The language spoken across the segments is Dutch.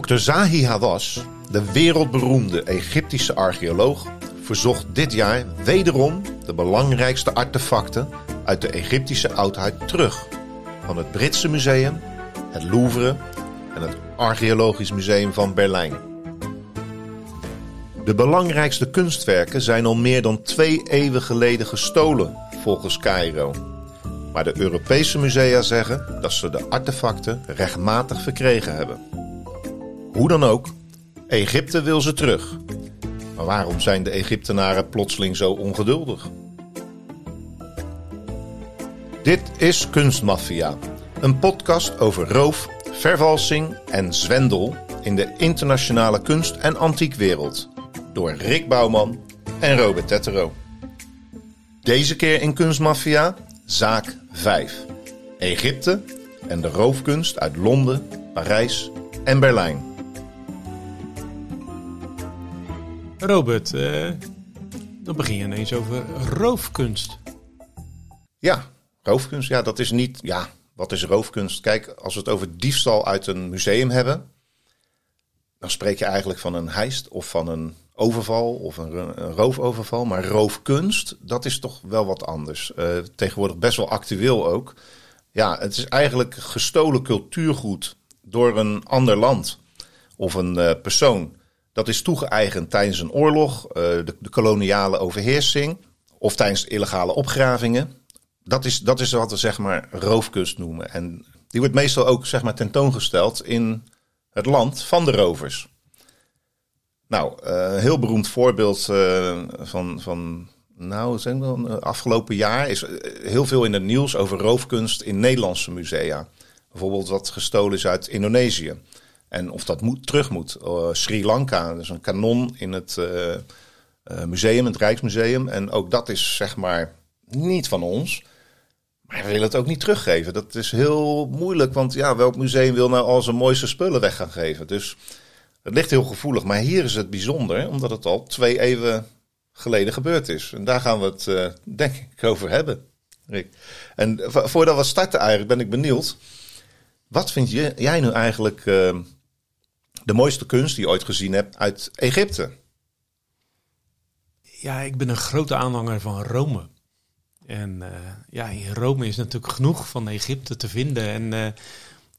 Dr. Zahi Hawass, de wereldberoemde Egyptische archeoloog, verzocht dit jaar wederom de belangrijkste artefacten uit de Egyptische oudheid terug. Van het Britse museum, het Louvre en het Archeologisch Museum van Berlijn. De belangrijkste kunstwerken zijn al meer dan twee eeuwen geleden gestolen, volgens Cairo. Maar de Europese musea zeggen dat ze de artefacten rechtmatig verkregen hebben. Hoe dan ook, Egypte wil ze terug. Maar waarom zijn de Egyptenaren plotseling zo ongeduldig? Dit is Kunstmafia, een podcast over roof, vervalsing en zwendel in de internationale kunst- en antiekwereld. Door Rick Bouwman en Robert Tettero. Deze keer in Kunstmafia, zaak 5. Egypte en de roofkunst uit Londen, Parijs en Berlijn. Robert, eh, dan begin je ineens over roofkunst. Ja, roofkunst, ja, dat is niet. Ja, wat is roofkunst? Kijk, als we het over diefstal uit een museum hebben, dan spreek je eigenlijk van een heist of van een overval of een, roofoverval. Maar roofkunst, dat is toch wel wat anders. Uh, tegenwoordig best wel actueel ook. Ja, het is eigenlijk gestolen cultuurgoed door een ander land of een uh, persoon. Dat is toegeëigend tijdens een oorlog, uh, de, de, koloniale overheersing of tijdens illegale opgravingen. Dat is, dat is wat we zeg maar roofkunst noemen. En die wordt meestal ook zeg maar tentoongesteld in het land van de rovers. Nou, een uh, heel beroemd voorbeeld uh, van, van nou, afgelopen jaar is heel veel in het nieuws over roofkunst in Nederlandse musea. Bijvoorbeeld wat gestolen is uit Indonesië. En of dat moet, terug moet. Uh, Sri Lanka, dus een kanon in het uh, uh, museum, het Rijksmuseum. En ook dat is zeg maar niet van ons. Maar we willen het ook niet teruggeven. Dat is heel moeilijk, want ja, welk museum wil nou al zijn mooiste spullen weg gaan geven? Dus het ligt heel gevoelig. Maar hier is het bijzonder, omdat het al twee eeuwen geleden gebeurd is. En daar gaan we het denk ik over hebben. En voordat we starten eigenlijk, ben ik benieuwd. Wat vind jij nu eigenlijk de mooiste kunst die je ooit gezien hebt uit Egypte? Ja, ik ben een grote aanhanger van Rome. En uh, ja, in Rome is natuurlijk genoeg van Egypte te vinden. En uh,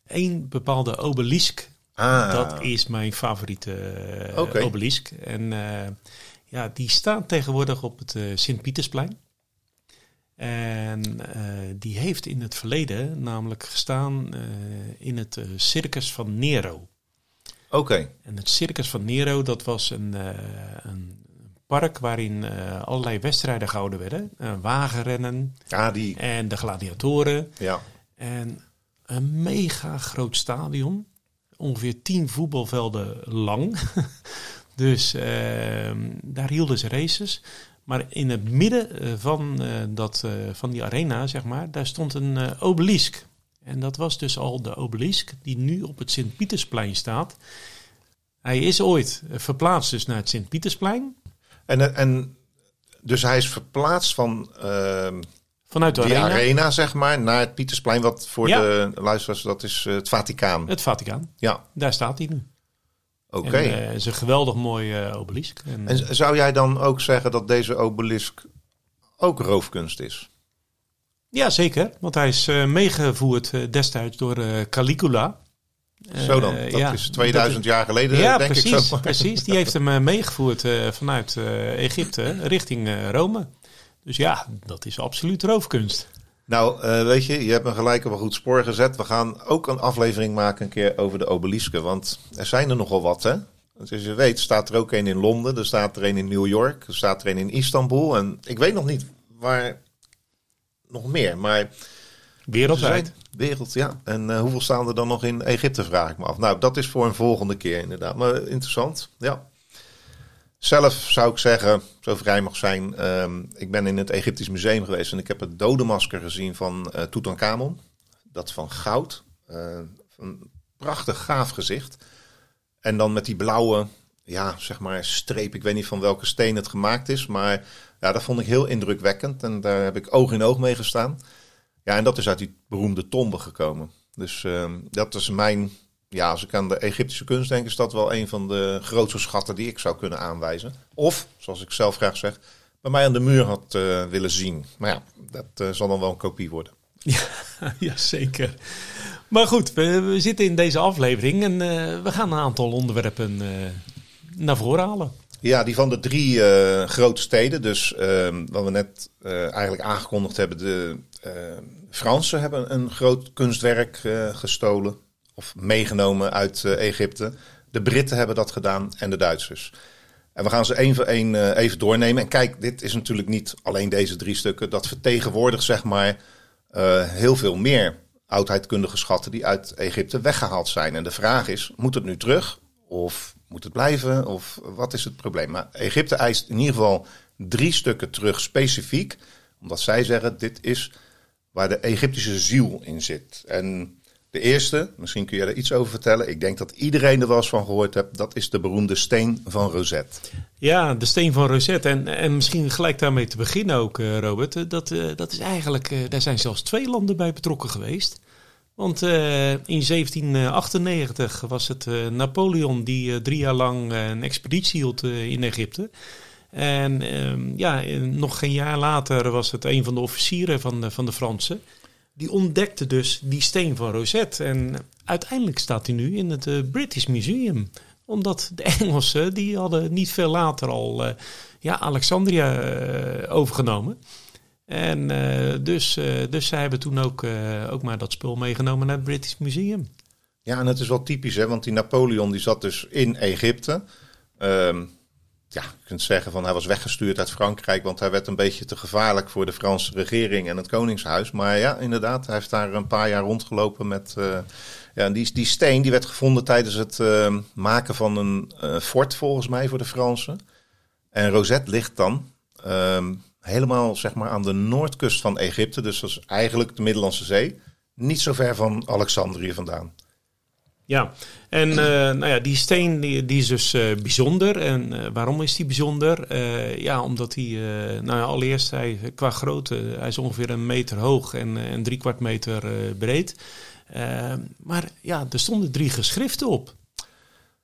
één bepaalde obelisk, ah. dat is mijn favoriete uh, okay. obelisk. En ja, die staat tegenwoordig op het Sint-Pietersplein. En die heeft in het verleden namelijk gestaan in het circus van Nero. Oké. Okay. En het Circus van Nero, dat was een, uh, een park waarin uh, allerlei wedstrijden gehouden werden. Uh, wagenrennen ja, die... en de gladiatoren. Ja. En een mega groot stadion. Ongeveer tien voetbalvelden lang. dus ehm, daar hielden ze races. Maar in het midden van, dat, van die arena, zeg maar, daar stond een obelisk. En dat was dus al de obelisk die nu op het Sint-Pietersplein staat. Hij is ooit verplaatst dus naar het Sint-Pietersplein. En, en dus hij is verplaatst van uh, vanuit de die arena. arena. zeg maar, naar het Pietersplein. Wat voor ja. de luisteraars, dat is het Vaticaan. Het Vaticaan. Ja. Daar staat hij nu. Oké. Okay. Het uh, is een geweldig mooi uh, obelisk. En, en zou jij dan ook zeggen dat deze obelisk ook roofkunst is? Ja, zeker. Want hij is uh, meegevoerd uh, destijds door uh, Caligula. Zo dan, dat ja, is 2000 dat, jaar geleden, ja, denk precies, ik zo. precies, die heeft hem meegevoerd vanuit Egypte richting Rome. Dus ja, dat is absoluut roofkunst. Nou, weet je, je hebt me gelijk op een goed spoor gezet. We gaan ook een aflevering maken een keer over de obelisken. Want er zijn er nogal wat, hè? Zoals je weet staat er ook een in Londen, er staat er een in New York, er staat er een in Istanbul. En ik weet nog niet waar nog meer. Maar wereldwijd. Wereld, ja. En uh, hoeveel staan er dan nog in Egypte, vraag ik me af. Nou, dat is voor een volgende keer inderdaad. Maar interessant, ja. Zelf zou ik zeggen, zo vrij mag zijn. Um, ik ben in het Egyptisch Museum geweest en ik heb het dodenmasker gezien van uh, Tutankhamon. Dat van goud. Uh, een prachtig gaaf gezicht. En dan met die blauwe, ja, zeg maar, streep. Ik weet niet van welke steen het gemaakt is, maar ja, dat vond ik heel indrukwekkend. En daar heb ik oog in oog mee gestaan. Ja, en dat is uit die beroemde tombe gekomen. Dus uh, dat is mijn ja, als ik aan de Egyptische kunst denk, is dat wel een van de grootste schatten die ik zou kunnen aanwijzen. Of, zoals ik zelf graag zeg, bij mij aan de muur had willen zien. Maar ja, dat zal dan wel een kopie worden. Ja, zeker. Maar goed, we, we, zitten in deze aflevering en we gaan een aantal onderwerpen naar voren halen. Ja, die van de drie uh, grote steden. Dus uh, wat we net uh, eigenlijk aangekondigd hebben. De Fransen hebben een groot kunstwerk gestolen. Of meegenomen uit Egypte. De Britten hebben dat gedaan en de Duitsers. En we gaan ze één voor één even doornemen. En kijk, dit is natuurlijk niet alleen deze drie stukken. Dat vertegenwoordigt zeg maar heel veel meer oudheidkundige schatten die uit Egypte weggehaald zijn. En de vraag is, moet het nu terug? Of moet het blijven? Of wat is het probleem? Maar Egypte eist in ieder geval drie stukken terug specifiek. Omdat zij zeggen, dit is waar de Egyptische ziel in zit. En de eerste, misschien kun je er iets over vertellen. Ik denk dat iedereen er wel eens van gehoord hebt. Dat is de beroemde steen van Rosette. Ja, de steen van Rosette. En, en misschien gelijk daarmee te beginnen ook, eh, Robert. Dat, eh, dat is eigenlijk, eh, daar zijn zelfs twee landen bij betrokken geweest. Want uh, in 1798 was het uh, Napoleon die uh, drie jaar lang een expeditie hield in Egypte. En ehm, ja, nog geen jaar later was het een van de officieren van de, van de Fransen. Die ontdekte dus die steen van Rosette. En uiteindelijk staat hij nu in het British Museum. Omdat de Engelsen, die hadden niet veel later al ja, Alexandria overgenomen. En uh, dus, uh, dus zij hebben toen ook, uh, ook maar dat spul meegenomen naar het British Museum. Ja, en het is wel typisch, hè? want die Napoleon die zat dus in Egypte. Um, ja, je kunt zeggen van hij was weggestuurd uit Frankrijk, want hij werd een beetje te gevaarlijk voor de Franse regering en het Koningshuis. Maar ja, inderdaad, hij heeft daar een paar jaar rondgelopen met. ja, die, die steen die werd gevonden tijdens het ehm, maken van een fort, volgens mij, voor de Fransen. En Rosette ligt dan. Um, helemaal zeg maar, aan de noordkust van Egypte. Dus dat is eigenlijk de Middellandse Zee. Niet zo ver van Alexandrië vandaan. Ja, en uh, nou ja, die steen die, die is dus uh, bijzonder. En uh, waarom is die bijzonder? ja, omdat hij, nou ja, allereerst hij, qua grootte, hij is ongeveer een meter hoog en, en drie kwart meter breed. maar ja, er stonden drie geschriften op.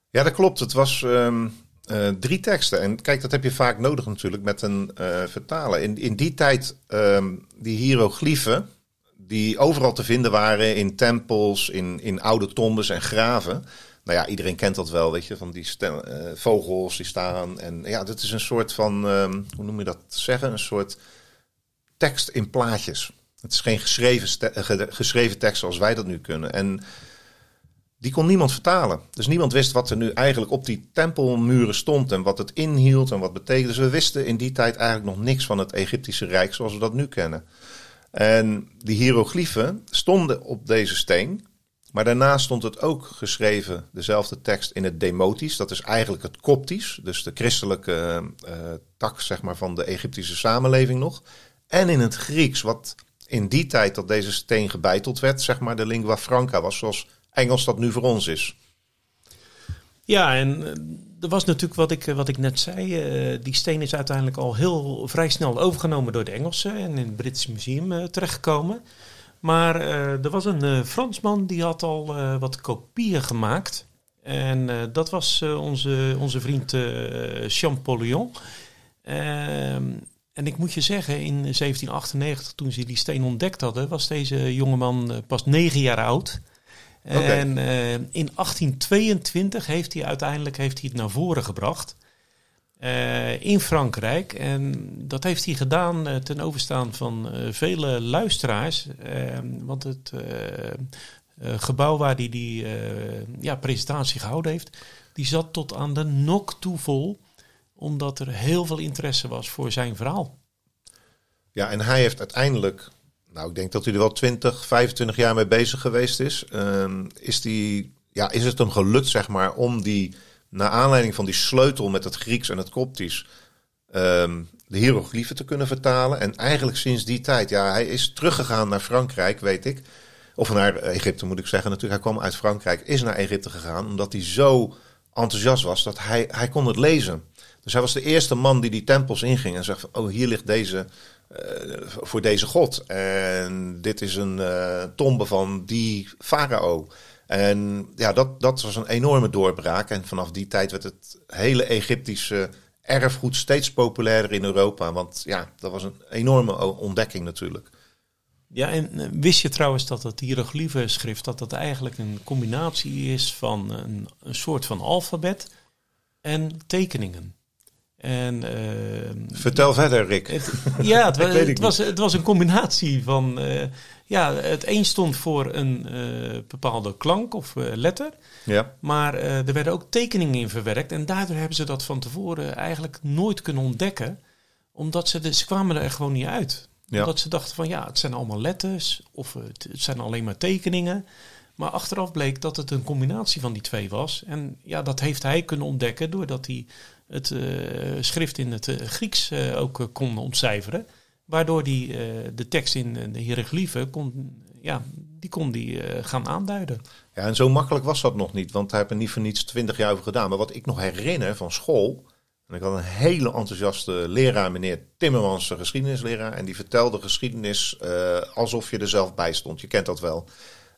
Ja, dat klopt. Het was um, uh, drie teksten. En kijk, dat heb je vaak nodig natuurlijk met een uh, vertalen. In, in die tijd, um, die hieroglyphen, die overal te vinden waren in tempels, in, in oude tombes en graven. Nou ja, iedereen kent dat wel, weet je, van die stem, uh, vogels die staan. En ja, dat is een soort van, um, hoe noem je dat zeggen? Een soort tekst in plaatjes. Het is geen geschreven, geschreven tekst zoals wij dat nu kunnen. En die kon niemand vertalen. Dus niemand wist wat er nu eigenlijk op die tempelmuren stond en wat het inhield en wat betekende. Dus we wisten in die tijd eigenlijk nog niks van het Egyptische Rijk zoals we dat nu kennen. En die hieroglyphen stonden op deze steen. Maar daarna stond het ook geschreven, dezelfde tekst, in het Demotisch. Dat is eigenlijk het Koptisch, dus de christelijke uh, tak zeg maar, van de Egyptische samenleving nog. En in het Grieks, wat in die tijd dat deze steen gebeiteld werd, zeg maar de lingua franca was, zoals Engels dat nu voor ons is. Ja, en eh, er was natuurlijk wat ik, wat ik net zei. Uh, die steen is uiteindelijk al heel vrij snel overgenomen door de Engelsen en in het British Museum terechtgekomen. Maar er was een Fransman die had al wat kopieën gemaakt. En dat was onze, onze vriend Champollion. Ehm, en ik moet je zeggen, in 1798, toen ze die steen ontdekt hadden, was deze jongeman pas negen jaar oud. En uh, in 1822 heeft hij uiteindelijk heeft hij het naar voren gebracht. Uh, in Frankrijk. En dat heeft hij gedaan uh, ten overstaan van vele luisteraars. want het gebouw waar hij die ja, presentatie gehouden heeft, die zat tot aan de nok toe vol. Omdat er heel veel interesse was voor zijn verhaal. Ja, en hij heeft uiteindelijk nou, ik denk dat hij er wel 20, 25 jaar mee bezig geweest is. Uh, is, die, ja, is het hem gelukt, zeg maar, om die, naar aanleiding van die sleutel met het Grieks en het Koptisch, um, de hieroglyphen te kunnen vertalen? En eigenlijk sinds die tijd, ja, hij is teruggegaan naar Frankrijk, weet ik. Of naar Egypte moet ik zeggen. Natuurlijk, hij kwam uit Frankrijk, is naar Egypte gegaan, omdat hij zo enthousiast was dat hij, hij kon het lezen. Dus hij was de eerste man die die tempels inging en zegt: Oh, hier ligt deze voor deze god. En dit is een uh, tombe van die farao. En ja, dat, dat was een enorme doorbraak. En vanaf die tijd werd het hele Egyptische erfgoed steeds populairder in Europa. Want ja, dat was een enorme ontdekking natuurlijk. Ja, en eh, wist je trouwens dat het hieroglyphen schrift, dat dat eigenlijk een combinatie is van een, een soort van alfabet en tekeningen? En, uh, Vertel verder, Rick. Het, ja, het, het was, het was een combinatie van. Uh, ja, het een stond voor een uh, bepaalde klank of letter. Ja. Maar er werden ook tekeningen in verwerkt. En daardoor hebben ze dat van tevoren eigenlijk nooit kunnen ontdekken. Omdat ze, de, ze kwamen er gewoon niet uit. Ja. Omdat ze dachten van ja, het zijn allemaal letters. Of het, het zijn alleen maar tekeningen. Maar achteraf bleek dat het een combinatie van die twee was. En ja, dat heeft hij kunnen ontdekken doordat hij het uh, schrift in het uh, Grieks uh, ook kon ontcijferen. Waardoor hij de tekst in de hieroglyphen kon, ja, die kon die gaan aanduiden. Ja, en zo makkelijk was dat nog niet, want hij heeft er niet voor niets twintig jaar over gedaan. Maar wat ik nog herinner van school, ik had een hele enthousiaste leraar, meneer Timmermans, een geschiedenisleraar, en die vertelde geschiedenis alsof je er zelf bij stond. Je kent dat wel.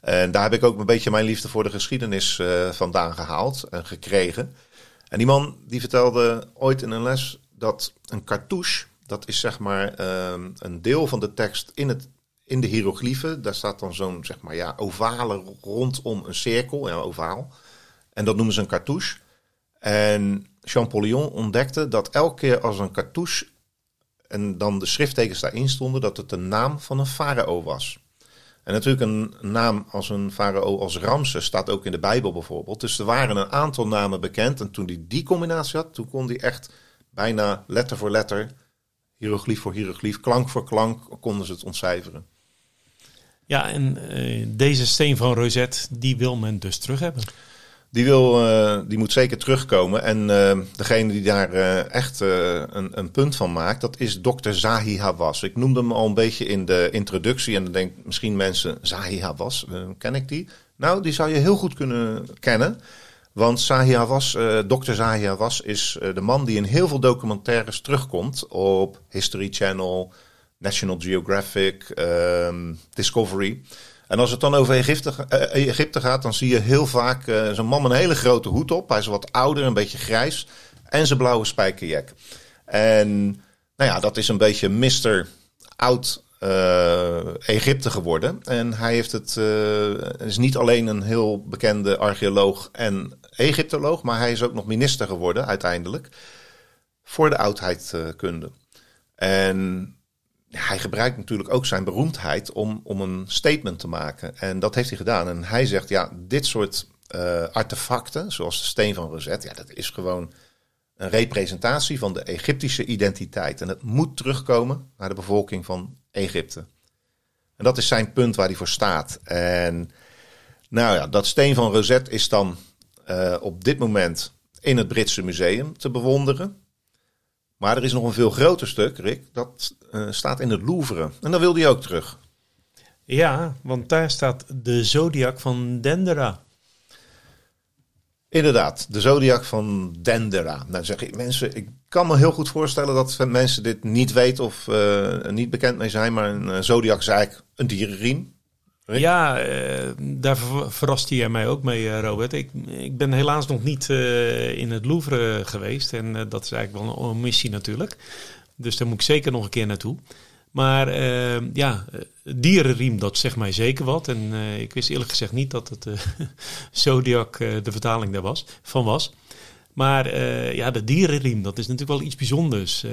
En daar heb ik ook een beetje mijn liefde voor de geschiedenis vandaan gehaald en gekregen. En die man die vertelde ooit in een les dat een cartouche, dat is zeg maar ehm, een deel van de tekst in, het, in de hieroglyphen. Daar staat dan zo'n zeg maar ja, ovale rondom een cirkel, ja, ovaal. En dat noemen ze een cartouche. En Champollion ontdekte dat elke keer als een cartouche en dan de schrifttekens daarin stonden, dat het de naam van een farao was. En natuurlijk een naam als een farao als Ramses staat ook in de Bijbel bijvoorbeeld. Dus er waren een aantal namen bekend. En toen hij die combinatie had, toen kon hij echt bijna letter voor letter, hieroglyf voor hieroglyf, klank voor klank, konden ze het ontcijferen. Ja, en uh, deze steen van Rosette, die wil men dus terug hebben. Die, wil, uh, die moet zeker terugkomen. En uh, degene die daar uh, echt een, een, punt van maakt, dat is dokter Zahi Hawass. Ik noemde hem al een beetje in de introductie. En dan denk misschien mensen, Zahi Hawass, ken ik die? Nou, die zou je heel goed kunnen kennen. Want Zahi Hawass, dokter Zahi Hawass, is de man die in heel veel documentaires terugkomt op History Channel, National Geographic, ehm, Discovery. En als het dan over Egypte, uh, Egypte gaat, dan zie je heel vaak uh, zo'n man met een hele grote hoed op. Hij is wat ouder, een beetje grijs. En zijn blauwe spijkerjack. En nou ja, dat is een beetje Mr. Oud Egypte geworden. En hij heeft het, is niet alleen een heel bekende archeoloog en Egyptoloog, maar hij is ook nog minister geworden uiteindelijk voor de oudheidkunde. En hij gebruikt natuurlijk ook zijn beroemdheid om, om een statement te maken. En dat heeft hij gedaan. En hij zegt, ja, dit soort uh, artefacten, zoals de steen van Rosette, ja, dat is gewoon een representatie van de Egyptische identiteit. En het moet terugkomen naar de bevolking van Egypte. En dat is zijn punt waar hij voor staat. En nou ja, dat steen van Rosette is dan uh, op dit moment in het Britse museum te bewonderen. Maar er is nog een veel groter stuk, Rick. Dat uh, staat in het Louvre. En dan wil hij ook terug. Ja, want daar staat de zodiac van Dendera. Inderdaad, de zodiac van Dendera. Nou zeg ik mensen, ik kan me heel goed voorstellen dat mensen dit niet weten of uh, niet bekend mee zijn. Maar een uh, zodiac is eigenlijk een dierenriem. Ja, uh, daar verrast hij mij ook mee, Robert. Ik, ik ben helaas nog niet in het Louvre geweest. En dat is eigenlijk wel een missie natuurlijk. Dus daar moet ik zeker nog een keer naartoe. Maar ja, dierenriem, dat zegt mij zeker wat. En ik wist eerlijk gezegd niet dat het Zodiac de vertaling daar was, van was. Maar ja, de dierenriem, dat is natuurlijk wel iets bijzonders.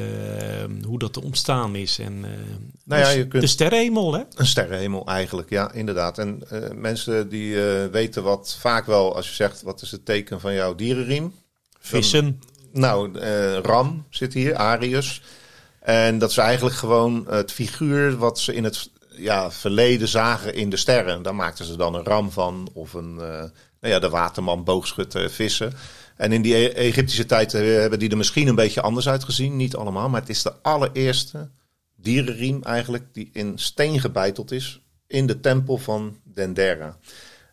hoe dat ontstaan is. En, nou ja, dus je kunt... De sterrenhemel, hè? Een sterrenhemel eigenlijk, ja, inderdaad. En mensen die weten wat vaak wel, als je zegt, wat is het teken van jouw dierenriem? Vissen. nou, Ram zit hier, Arius. En dat is eigenlijk gewoon het figuur wat ze in het ja, verleden zagen in de sterren. Daar maakten ze dan een ram van of een, nou ja, de waterman, boogschutter, vissen. En in die e- Egyptische tijd eh, hebben die er misschien een beetje anders uitgezien. Niet allemaal, maar het is de allereerste dierenriem eigenlijk die in steen gebeiteld is in de tempel van Dendera.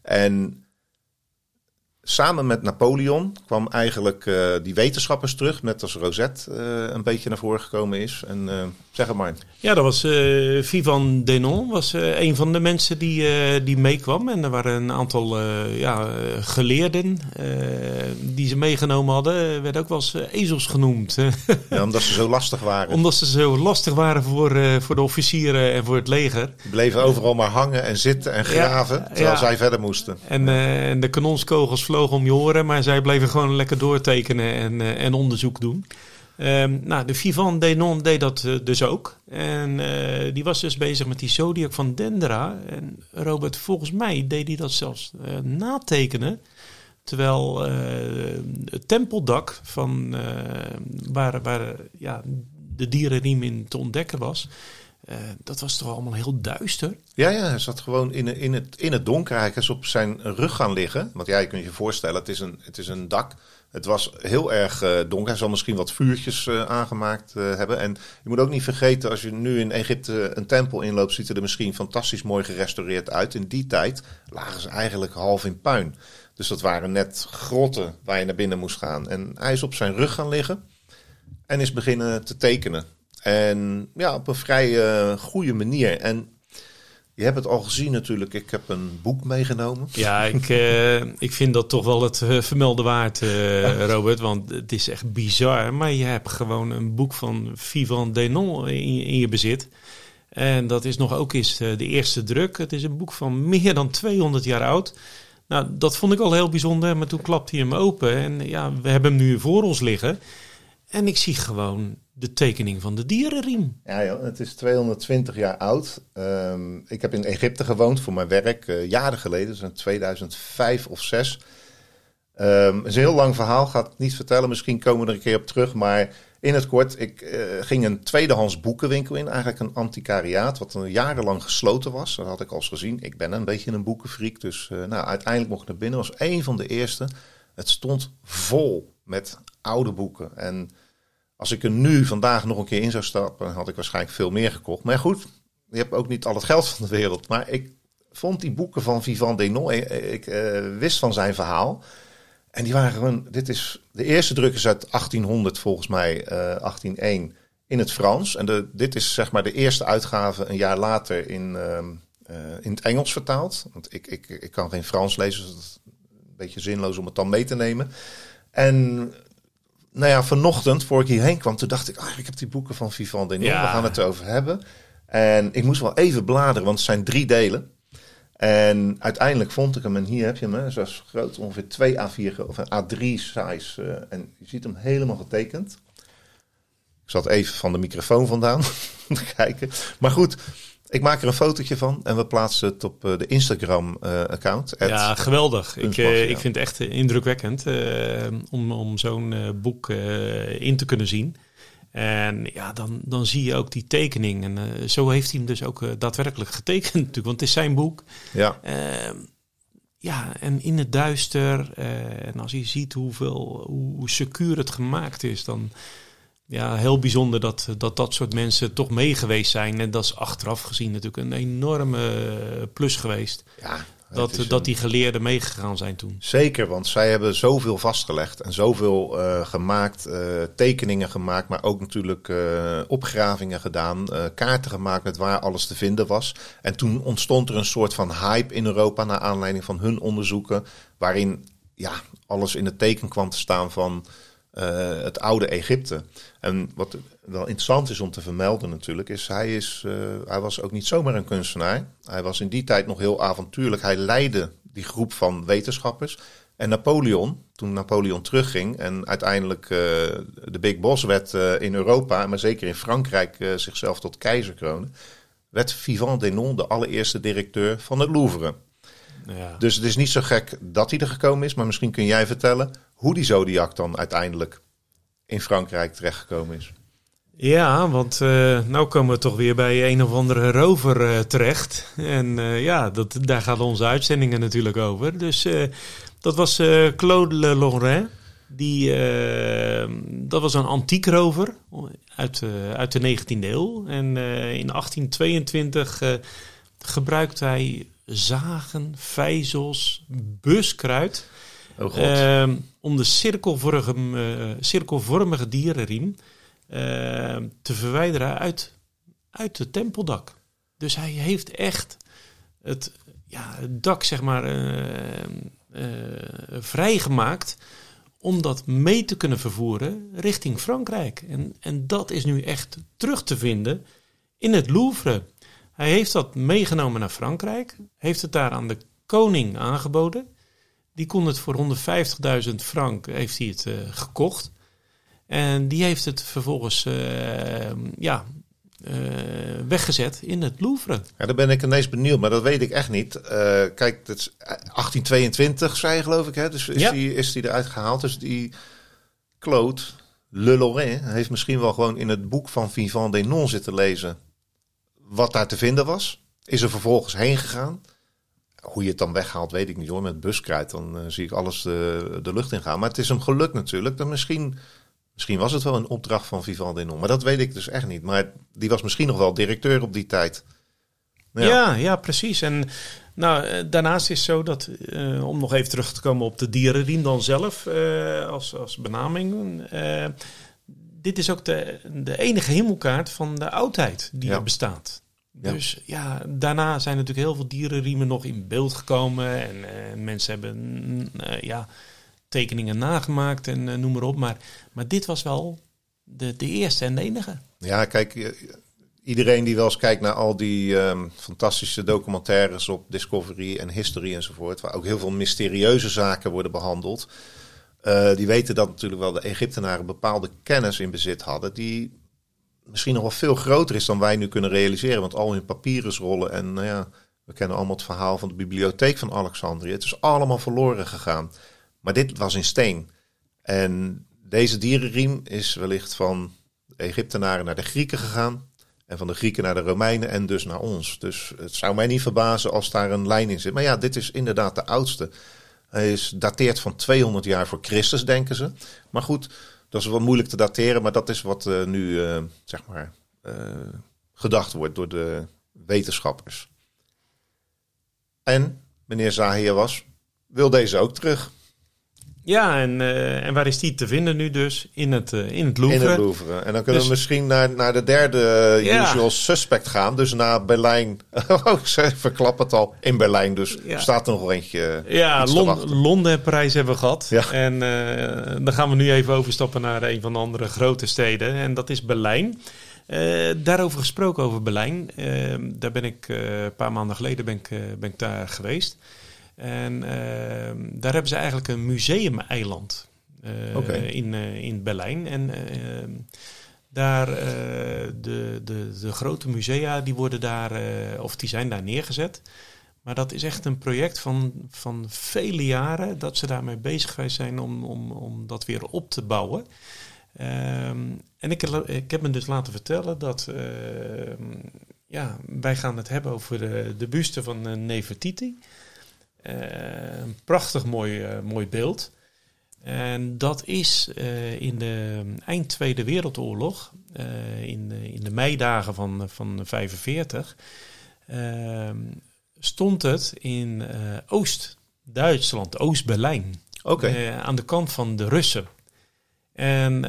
En samen met Napoleon kwam eigenlijk uh, die wetenschappers terug, met als Rosette uh, een beetje naar voren gekomen is. En uh, zeg het maar. Ja, dat was Vivan Denon, was een van de mensen die, die meekwam. En er waren een aantal ja, geleerden die ze meegenomen hadden. Werden ook wel eens ezels genoemd. ja, omdat ze zo lastig waren. omdat ze zo lastig waren voor, voor de officieren en voor het leger. Ze bleven overal maar hangen en zitten en graven, ja, terwijl zij verder moesten. En, en de kanonskogels vlogen om je oren, maar zij bleven gewoon lekker doortekenen en, uh, en onderzoek doen. Um, nou, de Vivant Denon deed dat uh, dus ook. En uh, die was dus bezig met die zodiac van Dendera. En Robert, volgens mij deed hij dat zelfs natekenen. Terwijl het tempeldak van waar, waar ja, de dierenriem in te ontdekken was, uh, dat was toch allemaal heel duister? Ja, ja, hij zat gewoon in, in, het, in het donker. Hij is op zijn rug gaan liggen. Want ja, je kunt je voorstellen, het is een, het is een dak. Het was heel erg uh, donker. Hij zal misschien wat vuurtjes uh, aangemaakt hebben. En je moet ook niet vergeten, als je nu in Egypte een tempel inloopt, ziet er misschien fantastisch mooi gerestaureerd uit. In die tijd lagen ze eigenlijk half in puin. Dus dat waren net grotten waar je naar binnen moest gaan. En hij is op zijn rug gaan liggen en is beginnen te tekenen. En ja, op een vrij uh, goede manier. En je hebt het al gezien natuurlijk. Ik heb een boek meegenomen. Ja, ik, uh, ik vind dat toch wel het uh, vermelden waard, Robert. Want het is echt bizar. Maar je hebt gewoon een boek van Vivan Denon in, in je bezit. En dat is nog ook eens de eerste druk. Het is een boek van meer dan 200 jaar oud. Nou, dat vond ik al heel bijzonder. Maar toen klapte hij hem open. En ja, we hebben hem nu voor ons liggen. En ik zie gewoon de tekening van de dierenriem. Ja, joh, het is 220 jaar oud. Um, ik heb in Egypte gewoond voor mijn werk, uh, jaren geleden, dus in 2005 of 6. Um, het is een heel lang verhaal, ga het niet vertellen, misschien komen we er een keer op terug. Maar in het kort, ik uh, ging een tweedehands boekenwinkel in, eigenlijk een antiquariaat, wat een jarenlang gesloten was. Dat had ik al eens gezien. Ik ben een beetje een boekenfreak, dus uh, nou, uiteindelijk mocht ik naar binnen. was een van de eerste. Het stond vol met oude boeken en... Als ik er nu vandaag nog een keer in zou stappen, had ik waarschijnlijk veel meer gekocht. Maar goed, je hebt ook niet al het geld van de wereld. Maar ik vond die boeken van Vivant Denon, ik, ik uh, wist van zijn verhaal. En die waren gewoon, dit is, de eerste druk is uit 1800 volgens mij, uh, eh, 1801, in het Frans. En de, dit is zeg maar de eerste uitgave een jaar later in, uh, in het Engels vertaald. Want ik, ik, ik kan geen Frans lezen, dus het is een beetje zinloos om het dan mee te nemen. En nou ja, vanochtend, voor ik hierheen kwam, toen dacht ik, ah, ik heb die boeken van Vivant Denon, ja. we gaan het over hebben. En ik moest wel even bladeren, want het zijn drie delen. En uiteindelijk vond ik hem, en hier heb je hem, zoals groot, ongeveer 2 A4 of een A3 size. Uh, en je ziet hem helemaal getekend. Ik zat even van de microfoon vandaan te kijken. Maar goed, ik maak er een fotootje van en we plaatsen het op uh, de Instagram-account. Uh, ja, geweldig. Ik, uh, ik vind het echt indrukwekkend om, om zo'n boek in te kunnen zien. En ja, dan, dan zie je ook die tekening. En zo heeft hij hem dus ook daadwerkelijk getekend natuurlijk, want het is zijn boek. Ja. Ehm, ja, en in het duister. en als je ziet hoeveel, hoe secuur het gemaakt is, dan ja, heel bijzonder dat, dat dat soort mensen toch meegeweest zijn. En dat is achteraf gezien natuurlijk een enorme plus geweest. Ja, dat, dat die geleerden meegegaan zijn toen. Zeker, want zij hebben zoveel vastgelegd en zoveel uh, gemaakt, uh, tekeningen gemaakt, maar ook natuurlijk uh, opgravingen gedaan, kaarten gemaakt met waar alles te vinden was. En toen ontstond er een soort van hype in Europa naar aanleiding van hun onderzoeken, waarin ja, alles in het teken kwam te staan van uh, het oude Egypte. En wat wel interessant is om te vermelden natuurlijk, is hij, is, uh, hij was ook niet zomaar een kunstenaar. Hij was in die tijd nog heel avontuurlijk. Hij leidde die groep van wetenschappers. En Napoleon, toen Napoleon terugging en uiteindelijk uh, de Big Boss werd in Europa, maar zeker in Frankrijk zichzelf tot keizer kroonde, werd Vivant Denon de allereerste directeur van het Louvre. Ja. Dus het is niet zo gek dat hij er gekomen is, maar misschien kun jij vertellen hoe die Zodiac dan uiteindelijk in Frankrijk terechtgekomen is. Ja, want uh, nou komen we toch weer bij een of andere rover uh, terecht. En uh, ja, dat, daar gaan onze uitzendingen natuurlijk over. Dus dat was Claude Le Lorrain. Die, dat was een antiek rover uit, uit de 19e eeuw. En in 1822 gebruikte hij zagen, vijzels, buskruid Oh. Ehm, om de cirkelvormige, cirkelvormige dierenriem ehm, te verwijderen uit, uit het tempeldak. Dus hij heeft echt het, ja, het dak, zeg maar, vrijgemaakt om dat mee te kunnen vervoeren richting Frankrijk. En, en dat is nu echt terug te vinden in het Louvre. Hij heeft dat meegenomen naar Frankrijk, heeft het daar aan de koning aangeboden. Die kon het voor 150.000 frank heeft hij het uh, gekocht. En die heeft het vervolgens uh, ja, uh, weggezet in het Louvre. Ja, daar ben ik ineens benieuwd, maar dat weet ik echt niet. kijk, dat is 1822 zei je geloof ik, hè? Dus is, die, is die eruit gehaald. Dus die Claude Le Lorrain heeft misschien wel gewoon in het boek van Vivant Denon zitten lezen wat daar te vinden was. Is er vervolgens heen gegaan. Hoe je het dan weghaalt, weet ik niet hoor. Met buskruid, dan uh, zie ik alles de, de lucht in gaan. Maar het is hem gelukt natuurlijk. Dan misschien, misschien was het wel een opdracht van Vivaldi Denon. Maar dat weet ik dus echt niet. Maar die was misschien nog wel directeur op die tijd. Ja, ja, ja precies. En nou, eh, daarnaast is het zo dat, uh, om nog even terug te komen op de dierenriem dan zelf uh, als, als benaming dit is ook de, de enige hemelkaart van de oudheid die er bestaat. Dus ja, daarna zijn natuurlijk heel veel dierenriemen nog in beeld gekomen. En uh, mensen hebben uh, ja, tekeningen nagemaakt en uh, noem maar op. Maar, maar dit was wel de, de eerste en de enige. Ja, kijk, iedereen die wel eens kijkt naar al die um, fantastische documentaires op Discovery en History enzovoort. Waar ook heel veel mysterieuze zaken worden behandeld. Die weten dat natuurlijk wel de Egyptenaren bepaalde kennis in bezit hadden. Die misschien nog wel veel groter is dan wij nu kunnen realiseren. Want al hun papyrusrollen en nou ja, we kennen allemaal het verhaal van de bibliotheek van Alexandrië. Het is allemaal verloren gegaan. Maar dit was in steen. En deze dierenriem is wellicht van de Egyptenaren naar de Grieken gegaan. En van de Grieken naar de Romeinen en dus naar ons. Dus het zou mij niet verbazen als daar een lijn in zit. Maar ja, dit is inderdaad de oudste. Hij is dateert van 200 jaar voor Christus, denken ze. Maar goed, dat is wel moeilijk te dateren, maar dat is wat uh, nu, uh, zeg maar, uh, gedacht wordt door de wetenschappers. En meneer Zahir was, wil deze ook terug. Ja, en, uh, en waar is die te vinden nu dus? In het, uh, in het Louvre. In het Louvre. En dan kunnen dus, we misschien naar, naar de derde ja. usual suspect gaan. Dus naar Berlijn. oh, ik verklap het al. In Berlijn dus. Ja. Staat er nog eentje Ja, Lon Londen prijs hebben we gehad. Ja. En dan gaan we nu even overstappen naar een van de andere grote steden. En dat is Berlijn. daarover gesproken over Berlijn. daar ben ik een paar maanden geleden ben ik, ben ik daar geweest. En ehm, daar hebben ze eigenlijk een museumeiland uh, in, uh, in Berlijn. En ehm, daar, uh, de, de, de grote musea, die worden daar, of die zijn daar neergezet. Maar dat is echt een project van, van vele jaren dat ze daarmee bezig geweest zijn om, om, om dat weer op te bouwen. Um, en ik, ik heb me dus laten vertellen dat ja, wij gaan het hebben over de, de buste van Nefertiti. Eh, een prachtig mooi, eh, mooi beeld. En dat is uh, in de eind Tweede Wereldoorlog, in, in de meidagen van, van 45, uh, stond het in Oost-Duitsland, Oost-Berlijn. Okay. aan de kant van de Russen. En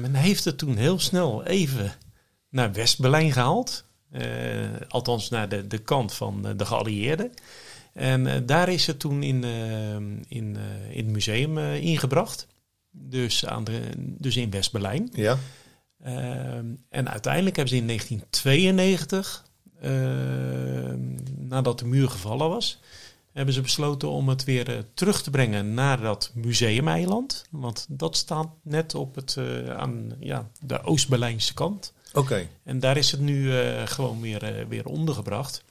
men heeft het toen heel snel even naar West-Berlijn gehaald. althans naar de, de kant van de geallieerden. En uh, daar is het toen in, uh, in, uh, in het museum ingebracht. Dus, aan de, dus in West-Berlijn. Ja. Ehm, en uiteindelijk hebben ze in 1992, ehm, nadat de muur gevallen was, hebben ze besloten om het weer terug te brengen naar dat museumeiland. Want dat staat net op het, aan ja, de Oost-Berlijnse kant. Oké. En daar is het nu gewoon weer, weer ondergebracht.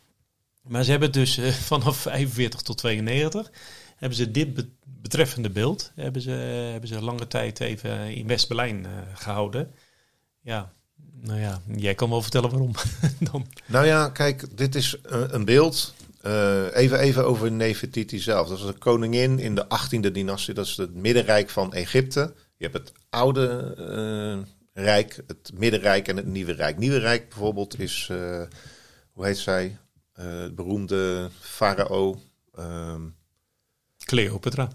Maar ze hebben dus uh, vanaf 45 tot 92 hebben ze dit betreffende beeld hebben ze, hebben ze lange tijd even in West-Berlijn uh, gehouden. Ja, nou ja, jij kan wel vertellen waarom. Nou ja, kijk, dit is uh, een beeld. even, even over Nefertiti zelf. Dat is een koningin in de 18e dynastie. Dat is het middenrijk van Egypte. Je hebt het oude rijk, het middenrijk en het nieuwe rijk. Nieuwe rijk bijvoorbeeld is, hoe heet zij? Uh, beroemde farao. Um, Cleopatra.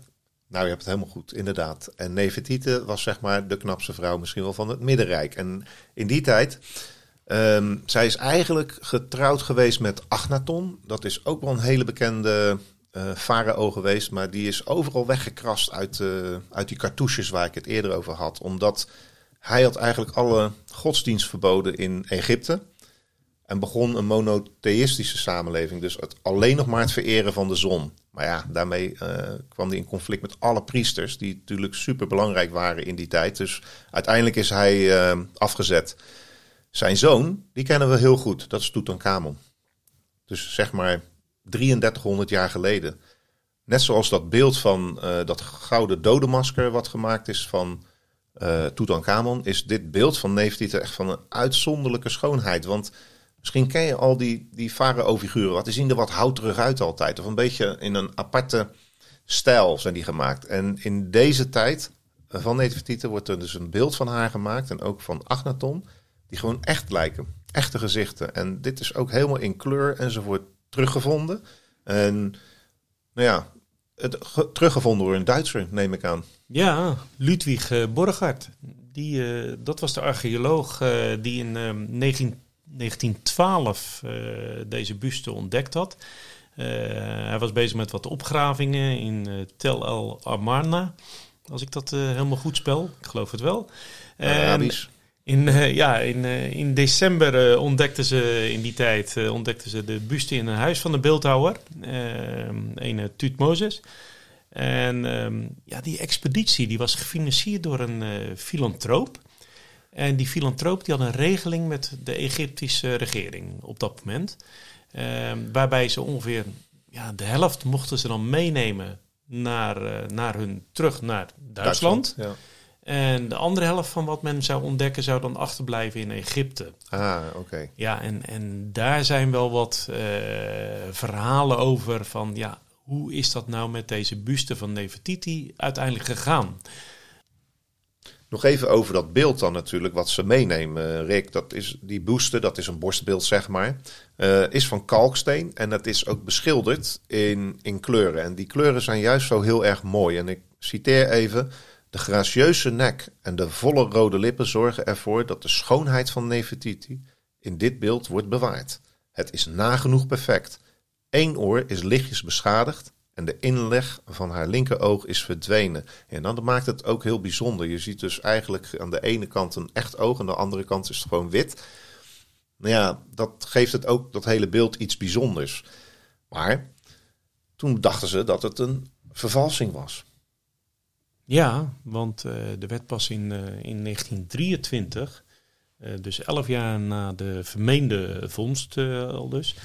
Nou, je hebt het helemaal goed, inderdaad. En Nefertiti was zeg maar de knapste vrouw misschien wel van het Middenrijk. En in die tijd, um, zij is eigenlijk getrouwd geweest met Agnaton. Dat is ook wel een hele bekende uh, farao geweest, maar die is overal weggekrast uit, uh, uit die cartouches waar ik het eerder over had. Omdat hij had eigenlijk alle godsdienst verboden in Egypte. En begon een monotheïstische samenleving. Dus het, alleen nog maar het vereren van de zon. Maar ja, daarmee uh, kwam hij in conflict met alle priesters. Die natuurlijk super belangrijk waren in die tijd. Dus uiteindelijk is hij uh, afgezet. Zijn zoon, die kennen we heel goed. Dat is Tutankhamon. Dus zeg maar 3300 jaar geleden. Net zoals dat beeld van uh, dat gouden dodemasker wat gemaakt is van uh, Tutankhamon, is dit beeld van Nefertiti echt van een uitzonderlijke schoonheid. Want misschien ken je al die, die farao-figuren, wat die zien er wat houterig uit altijd. Of een beetje in een aparte stijl zijn die gemaakt. En in deze tijd van Nefertiti wordt er dus een beeld van haar gemaakt en ook van Agnaton, die gewoon echt lijken. Echte gezichten. En dit is ook helemaal in kleur enzovoort teruggevonden. En nou ja, het teruggevonden door een Duitser, neem ik aan. Ja, Ludwig uh. Die, uh, dat was de archeoloog die in 19, 1912 deze buste ontdekt had. hij was bezig met wat opgravingen in Tel El Amarna. Als ik dat helemaal goed spel. Ik geloof het wel. Arabisch. In, uh, ja, in, uh, in december uh, ontdekten ze in die tijd ontdekten ze de buste in een huis van de beeldhouwer, een Tutmozes. En um, ja, die expeditie die was gefinancierd door een filantroop. En die filantroop die had een regeling met de Egyptische regering op dat moment. Ehm, waarbij ze ongeveer ja, de helft mochten ze dan meenemen naar, naar hun terug naar Duitsland. Duitsland ja. En de andere helft van wat men zou ontdekken zou dan achterblijven in Egypte. Ah, oké. Ja, en, en daar zijn wel wat uh, verhalen over van ja, hoe is dat nou met deze buste van Nefertiti uiteindelijk gegaan? Nog even over dat beeld dan natuurlijk, wat ze meenemen, Rick. Dat is die buste, dat is een borstbeeld zeg maar, uh, is van kalksteen en dat is ook beschilderd in, in kleuren. En die kleuren zijn juist zo heel erg mooi. En ik citeer even... De gracieuze nek en de volle rode lippen zorgen ervoor dat de schoonheid van Nefertiti in dit beeld wordt bewaard. Het is nagenoeg perfect. Eén oor is lichtjes beschadigd en de inleg van haar linkeroog is verdwenen. En dan maakt het ook heel bijzonder. Je ziet dus eigenlijk aan de ene kant een echt oog, aan de andere kant is het gewoon wit. Nou ja, dat geeft het ook dat hele beeld iets bijzonders. Maar toen dachten ze dat het een vervalsing was. Ja, want uh, er werd pas in, uh, in 1923, uh, eh, dus elf jaar na de vermeende vondst al dus,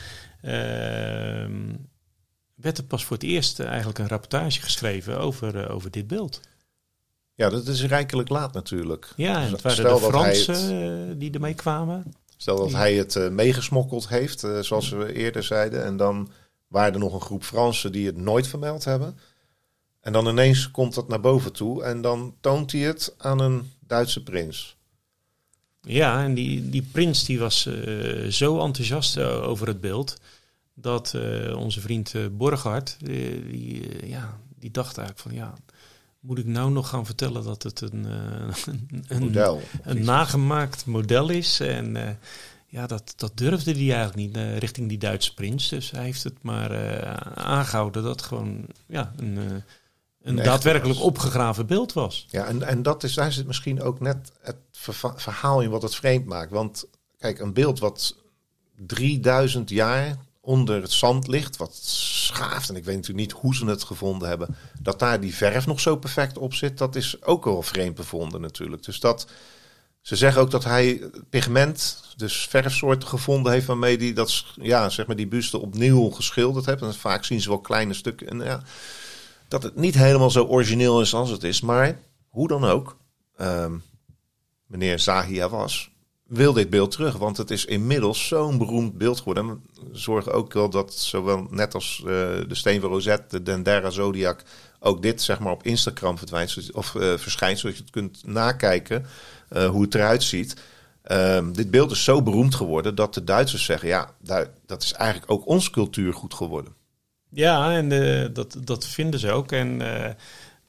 ehm, werd er pas voor het eerst eigenlijk een rapportage geschreven over, over dit beeld. Ja, dat is rijkelijk laat natuurlijk. Ja, en het waren Stel de Fransen die ermee kwamen. Stel dat hij het meegesmokkeld heeft, zoals we eerder zeiden, en dan waren er nog een groep Fransen die het nooit vermeld hebben. En dan ineens komt dat naar boven toe en dan toont hij het aan een Duitse prins. Ja, en die, die prins die was uh, zo enthousiast over het beeld dat uh, onze vriend Borgard, die, ja, die dacht eigenlijk van ja, moet ik nou nog gaan vertellen dat het een, een, een, model, een nagemaakt model is? En ja, dat, dat durfde hij eigenlijk niet richting die Duitse prins. Dus hij heeft het maar aangehouden dat gewoon ja, een een daadwerkelijk opgegraven beeld was. Ja, en, en dat is, daar zit misschien ook net het verhaal in wat het vreemd maakt. Want kijk, een beeld wat 3000 jaar onder het zand ligt, wat schaaft, en ik weet natuurlijk niet hoe ze het gevonden hebben, dat daar die verf nog zo perfect op zit, dat is ook wel vreemd bevonden natuurlijk. Dus dat, ze zeggen ook dat hij pigment, dus verfsoorten gevonden heeft waarmee hij dat, ja, zeg maar die buste opnieuw geschilderd heeft. En vaak zien ze wel kleine stukken. En ja, dat het niet helemaal zo origineel is als het is. Maar hoe dan ook, um, meneer Zahia was, wil dit beeld terug. Want het is inmiddels zo'n beroemd beeld geworden. En we zorgen ook wel dat zowel net als uh, de steen van Rosette, de Dendera Zodiac, ook dit zeg maar op Instagram verdwijnt, of uh, verschijnt, zodat je het kunt nakijken uh, hoe het eruit ziet. Um, dit beeld is zo beroemd geworden dat de Duitsers zeggen: ja, dat is eigenlijk ook ons cultuurgoed geworden. Ja, en dat, dat vinden ze ook. En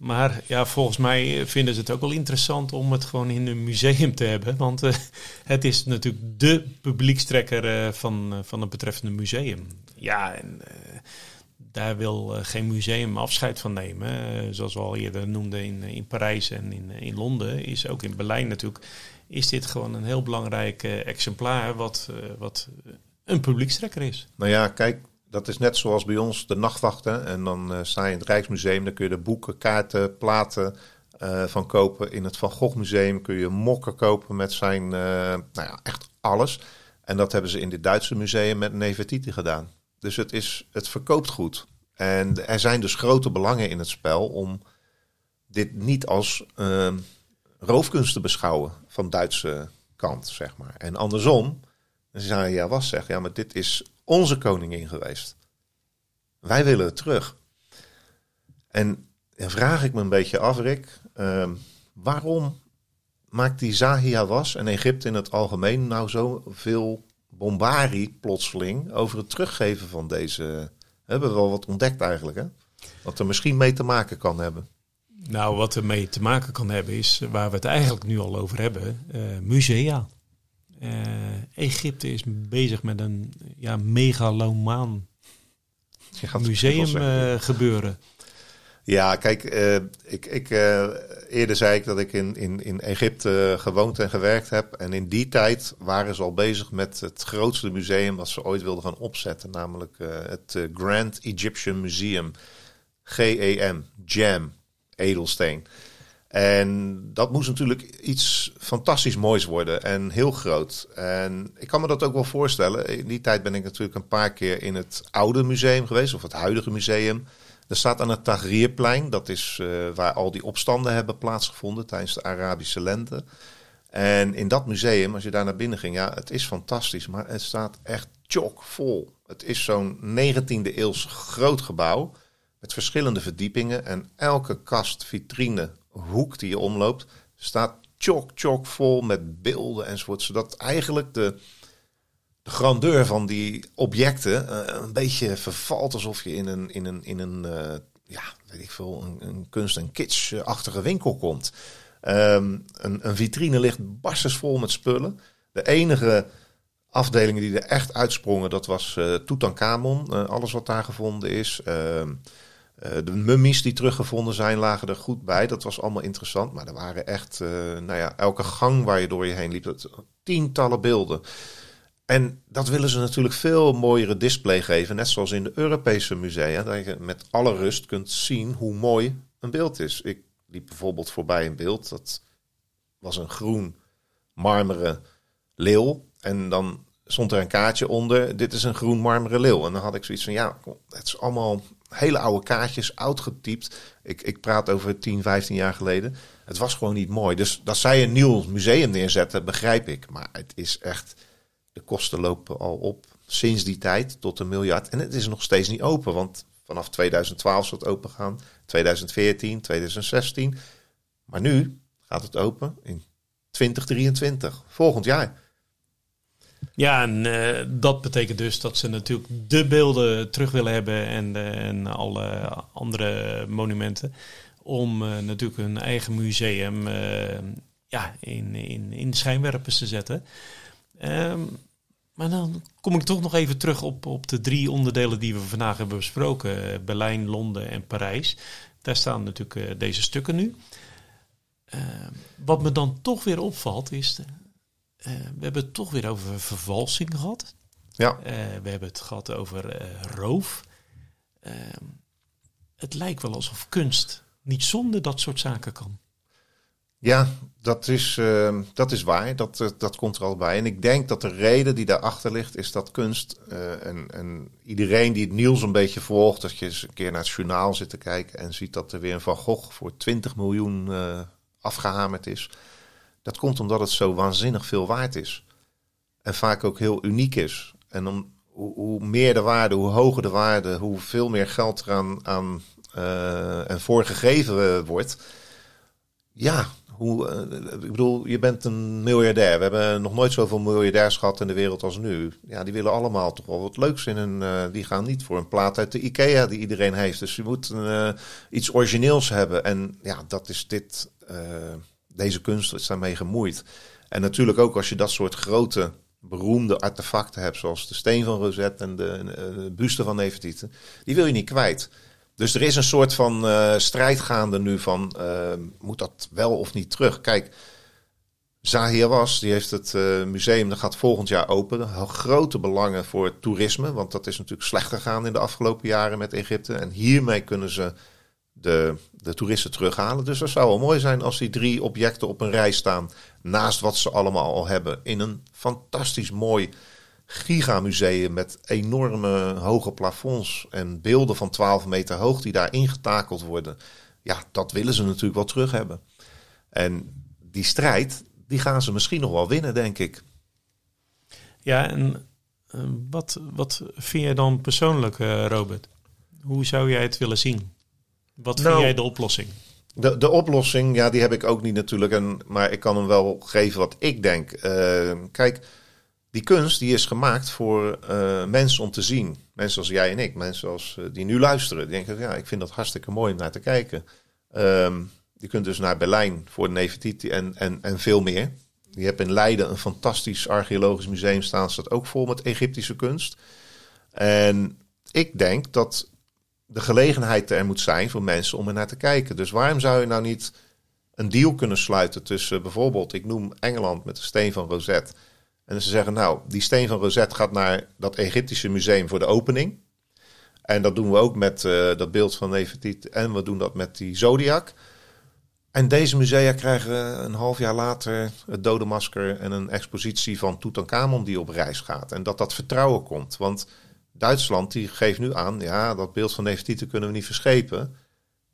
Maar ja, volgens mij vinden ze het ook wel interessant om het gewoon in een museum te hebben. Want uh, het is natuurlijk de publiekstrekker uh, van, van het betreffende museum. Ja, en daar wil geen museum afscheid van nemen. zoals we al eerder noemden in, in Parijs en in, in Londen, is ook in Berlijn natuurlijk. Is dit gewoon een heel belangrijk exemplaar wat, wat een publiekstrekker is? Nou ja, kijk, dat is net zoals bij ons de nachtwachten. En dan uh, sta je in het Rijksmuseum, dan kun je de boeken, kaarten, platen uh, van kopen. In het Van Gogh Museum kun je mokken kopen met zijn, uh, nou ja, echt alles. En dat hebben ze in dit Duitse museum met Nefertiti gedaan. Dus het, is, het verkoopt goed. En er zijn dus grote belangen in het spel om dit niet als roofkunst te beschouwen van Duitse kant, zeg maar. En andersom, ja was zegt, ja, maar dit is onze koningin geweest. Wij willen het terug. En dan vraag ik me een beetje af, Rick, uh, waarom maakt die Zahia was en Egypte in het algemeen nou zoveel bombarie plotseling over het teruggeven van deze... Hebben we wel wat ontdekt eigenlijk, hè? Wat er misschien mee te maken kan hebben. Nou, wat er mee te maken kan hebben is, waar we het eigenlijk nu al over hebben, uh, musea. Uh, Egypte is bezig met een ja, megalomaan museum uh, gebeuren. Ja, kijk, uh, ik, ik, eerder zei ik dat ik in, in, in Egypte gewoond en gewerkt heb. En in die tijd waren ze al bezig met het grootste museum wat ze ooit wilden gaan opzetten. Namelijk het Grand Egyptian Museum. GEM, GEM, edelsteen. En dat moest natuurlijk iets fantastisch moois worden en heel groot. En ik kan me dat ook wel voorstellen. In die tijd ben ik natuurlijk een paar keer in het oude museum geweest, of het huidige museum. Er staat aan het Tahrirplein, dat is uh, waar al die opstanden hebben plaatsgevonden tijdens de Arabische lente. En in dat museum, als je daar naar binnen ging, ja, het is fantastisch, maar het staat echt chockvol. Het is zo'n 19e eeuws groot gebouw met verschillende verdiepingen en elke kast, vitrine, hoek die je omloopt, staat chock chock vol met beelden enzovoort. Zodat eigenlijk de, de grandeur van die objecten uh, een beetje vervalt alsof je in een, in een, in een uh, ja, weet ik veel, een, een kunst- en kitsch-achtige winkel komt. Um, een, een vitrine ligt barsensvol met spullen. De enige afdelingen die er echt uitsprongen, dat was uh, Tutankhamon. Alles wat daar gevonden is. Uh, de mummies die teruggevonden zijn lagen er goed bij. Dat was allemaal interessant. Maar er waren echt, uh, nou ja, elke gang waar je door je heen liep, dat, tientallen beelden. En dat willen ze natuurlijk veel mooiere display geven. Net zoals in de Europese musea. Dat je met alle rust kunt zien hoe mooi een beeld is. Ik liep bijvoorbeeld voorbij een beeld. Dat was een groen marmeren leeuw. En dan stond er een kaartje onder. Dit is een groen marmeren leeuw. En dan had ik zoiets van, ja, het is allemaal hele oude kaartjes, oud getypt. Ik, ik praat over 10, 15 jaar geleden. Het was gewoon niet mooi. Dus dat zij een nieuw museum neerzetten, begrijp ik. Maar het is echt, de kosten lopen al op sinds die tijd tot een miljard. En het is nog steeds niet open, want vanaf 2012 zal het open gaan. 2014, 2016. Maar nu gaat het open in 2023, volgend jaar. Ja, en uh, dat betekent dus dat ze natuurlijk de beelden terug willen hebben en, uh, en alle andere monumenten. Om uh, natuurlijk hun eigen museum ja, in, in, in schijnwerpers te zetten. Um, maar dan kom ik toch nog even terug op, op de drie onderdelen die we vandaag hebben besproken. Berlijn, Londen en Parijs. Daar staan natuurlijk deze stukken nu. Ehm, wat me dan toch weer opvalt is uh, we hebben het toch weer over vervalsing gehad. Ja. Uh, we hebben het gehad over uh, roof. Ehm, het lijkt wel alsof kunst niet zonder dat soort zaken kan. Ja, dat is, ehm, dat is waar. Dat, dat komt er al bij. En ik denk dat de reden die daarachter ligt, is dat kunst. en, en iedereen die het nieuws een beetje volgt, dat je eens een keer naar het journaal zit te kijken en ziet dat er weer een Van Gogh voor 20 miljoen afgehamerd is dat komt omdat het zo waanzinnig veel waard is. En vaak ook heel uniek is. En om, hoe, hoe meer de waarde, hoe hoger de waarde, hoe veel meer geld eraan aan, uh, en voor gegeven wordt. Ja, Hoe, ik bedoel, je bent een miljardair. We hebben nog nooit zoveel miljardairs gehad in de wereld als nu. Ja, die willen allemaal toch wel wat leuks in hun. die gaan niet voor een plaat uit de IKEA die iedereen heeft. Dus je moet iets origineels hebben. En ja, dat is dit. Deze kunst is daarmee gemoeid. En natuurlijk ook als je dat soort grote beroemde artefacten hebt, zoals de steen van Rosette en de, de buste van Nefertiti, die wil je niet kwijt. Dus er is een soort van uh, strijd gaande nu van, uh, moet dat wel of niet terug? Kijk, Zahir Was, die heeft het museum, dat gaat volgend jaar open. Grote belangen voor toerisme, want dat is natuurlijk slecht gegaan in de afgelopen jaren met Egypte. En hiermee kunnen ze de, de toeristen terughalen. Dus dat zou wel mooi zijn als die drie objecten op een rij staan. Naast wat ze allemaal al hebben. In een fantastisch mooi gigamuseum met enorme hoge plafonds. En beelden van 12 meter hoog die daar ingetakeld worden. Ja, dat willen ze natuurlijk wel terug hebben. En die strijd, die gaan ze misschien nog wel winnen, denk ik. Ja, en uh, wat, wat vind je dan persoonlijk, uh, Robert? Hoe zou jij het willen zien? Wat vind nou, jij de oplossing? De, de oplossing, ja, die heb ik ook niet natuurlijk. En, maar ik kan hem wel geven wat ik denk. Uh, kijk, die kunst die is gemaakt voor uh, mensen om te zien. Mensen als jij en ik, mensen als, uh, die nu luisteren. Die denken, ja, ik vind dat hartstikke mooi om naar te kijken. Um, je kunt dus naar Berlijn voor de Nefertiti en, en, en veel meer. Je hebt in Leiden een fantastisch archeologisch museum staan. Staat ook vol met Egyptische kunst. En ik denk dat de gelegenheid er moet zijn voor mensen om er naar te kijken. Dus waarom zou je nou niet een deal kunnen sluiten tussen bijvoorbeeld, ik noem Engeland met de steen van Rosette. En ze zeggen, nou, die steen van Rosette gaat naar dat Egyptische museum voor de opening. En dat doen we ook met uh, dat beeld van Nefertiti. En we doen dat met die Zodiac. En deze musea krijgen een half jaar later het dode masker en een expositie van Tutankhamon die op reis gaat. En dat dat vertrouwen komt. Want Duitsland die geeft nu aan, ja, dat beeld van Nefertiti kunnen we niet verschepen.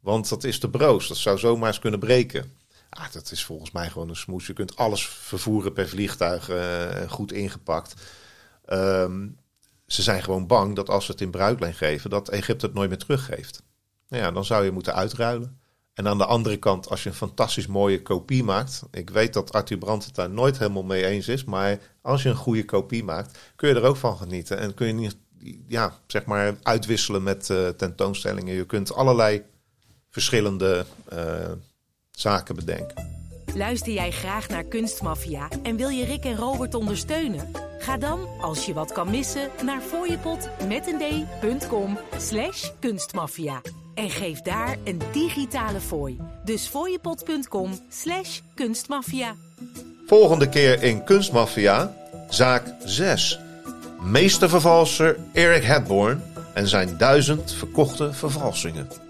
Want dat is te broos. Dat zou zomaar eens kunnen breken. Ah, dat is volgens mij gewoon een smoes. Je kunt alles vervoeren per vliegtuig, uh, goed ingepakt. Um, ze zijn gewoon bang dat als ze het in bruikleen geven, dat Egypte het nooit meer teruggeeft. Nou ja, dan zou je moeten uitruilen. En aan de andere kant, als je een fantastisch mooie kopie maakt. Ik weet dat Arthur Brandt het daar nooit helemaal mee eens is. Maar als je een goede kopie maakt, kun je er ook van genieten. En kun je niet ja, zeg maar uitwisselen met uh, tentoonstellingen. Je kunt allerlei verschillende uh, zaken bedenken. Luister jij graag naar Kunstmafia en wil je Rick en Robert ondersteunen? Ga dan, als je wat kan missen, naar fooiepot met een d.com slash kunstmafia. En geef daar een digitale fooi. Dus fooiepot.com slash kunstmafia. Volgende keer in Kunstmafia, zaak 6 meestervervalser Eric Hepburn en zijn duizend verkochte vervalsingen.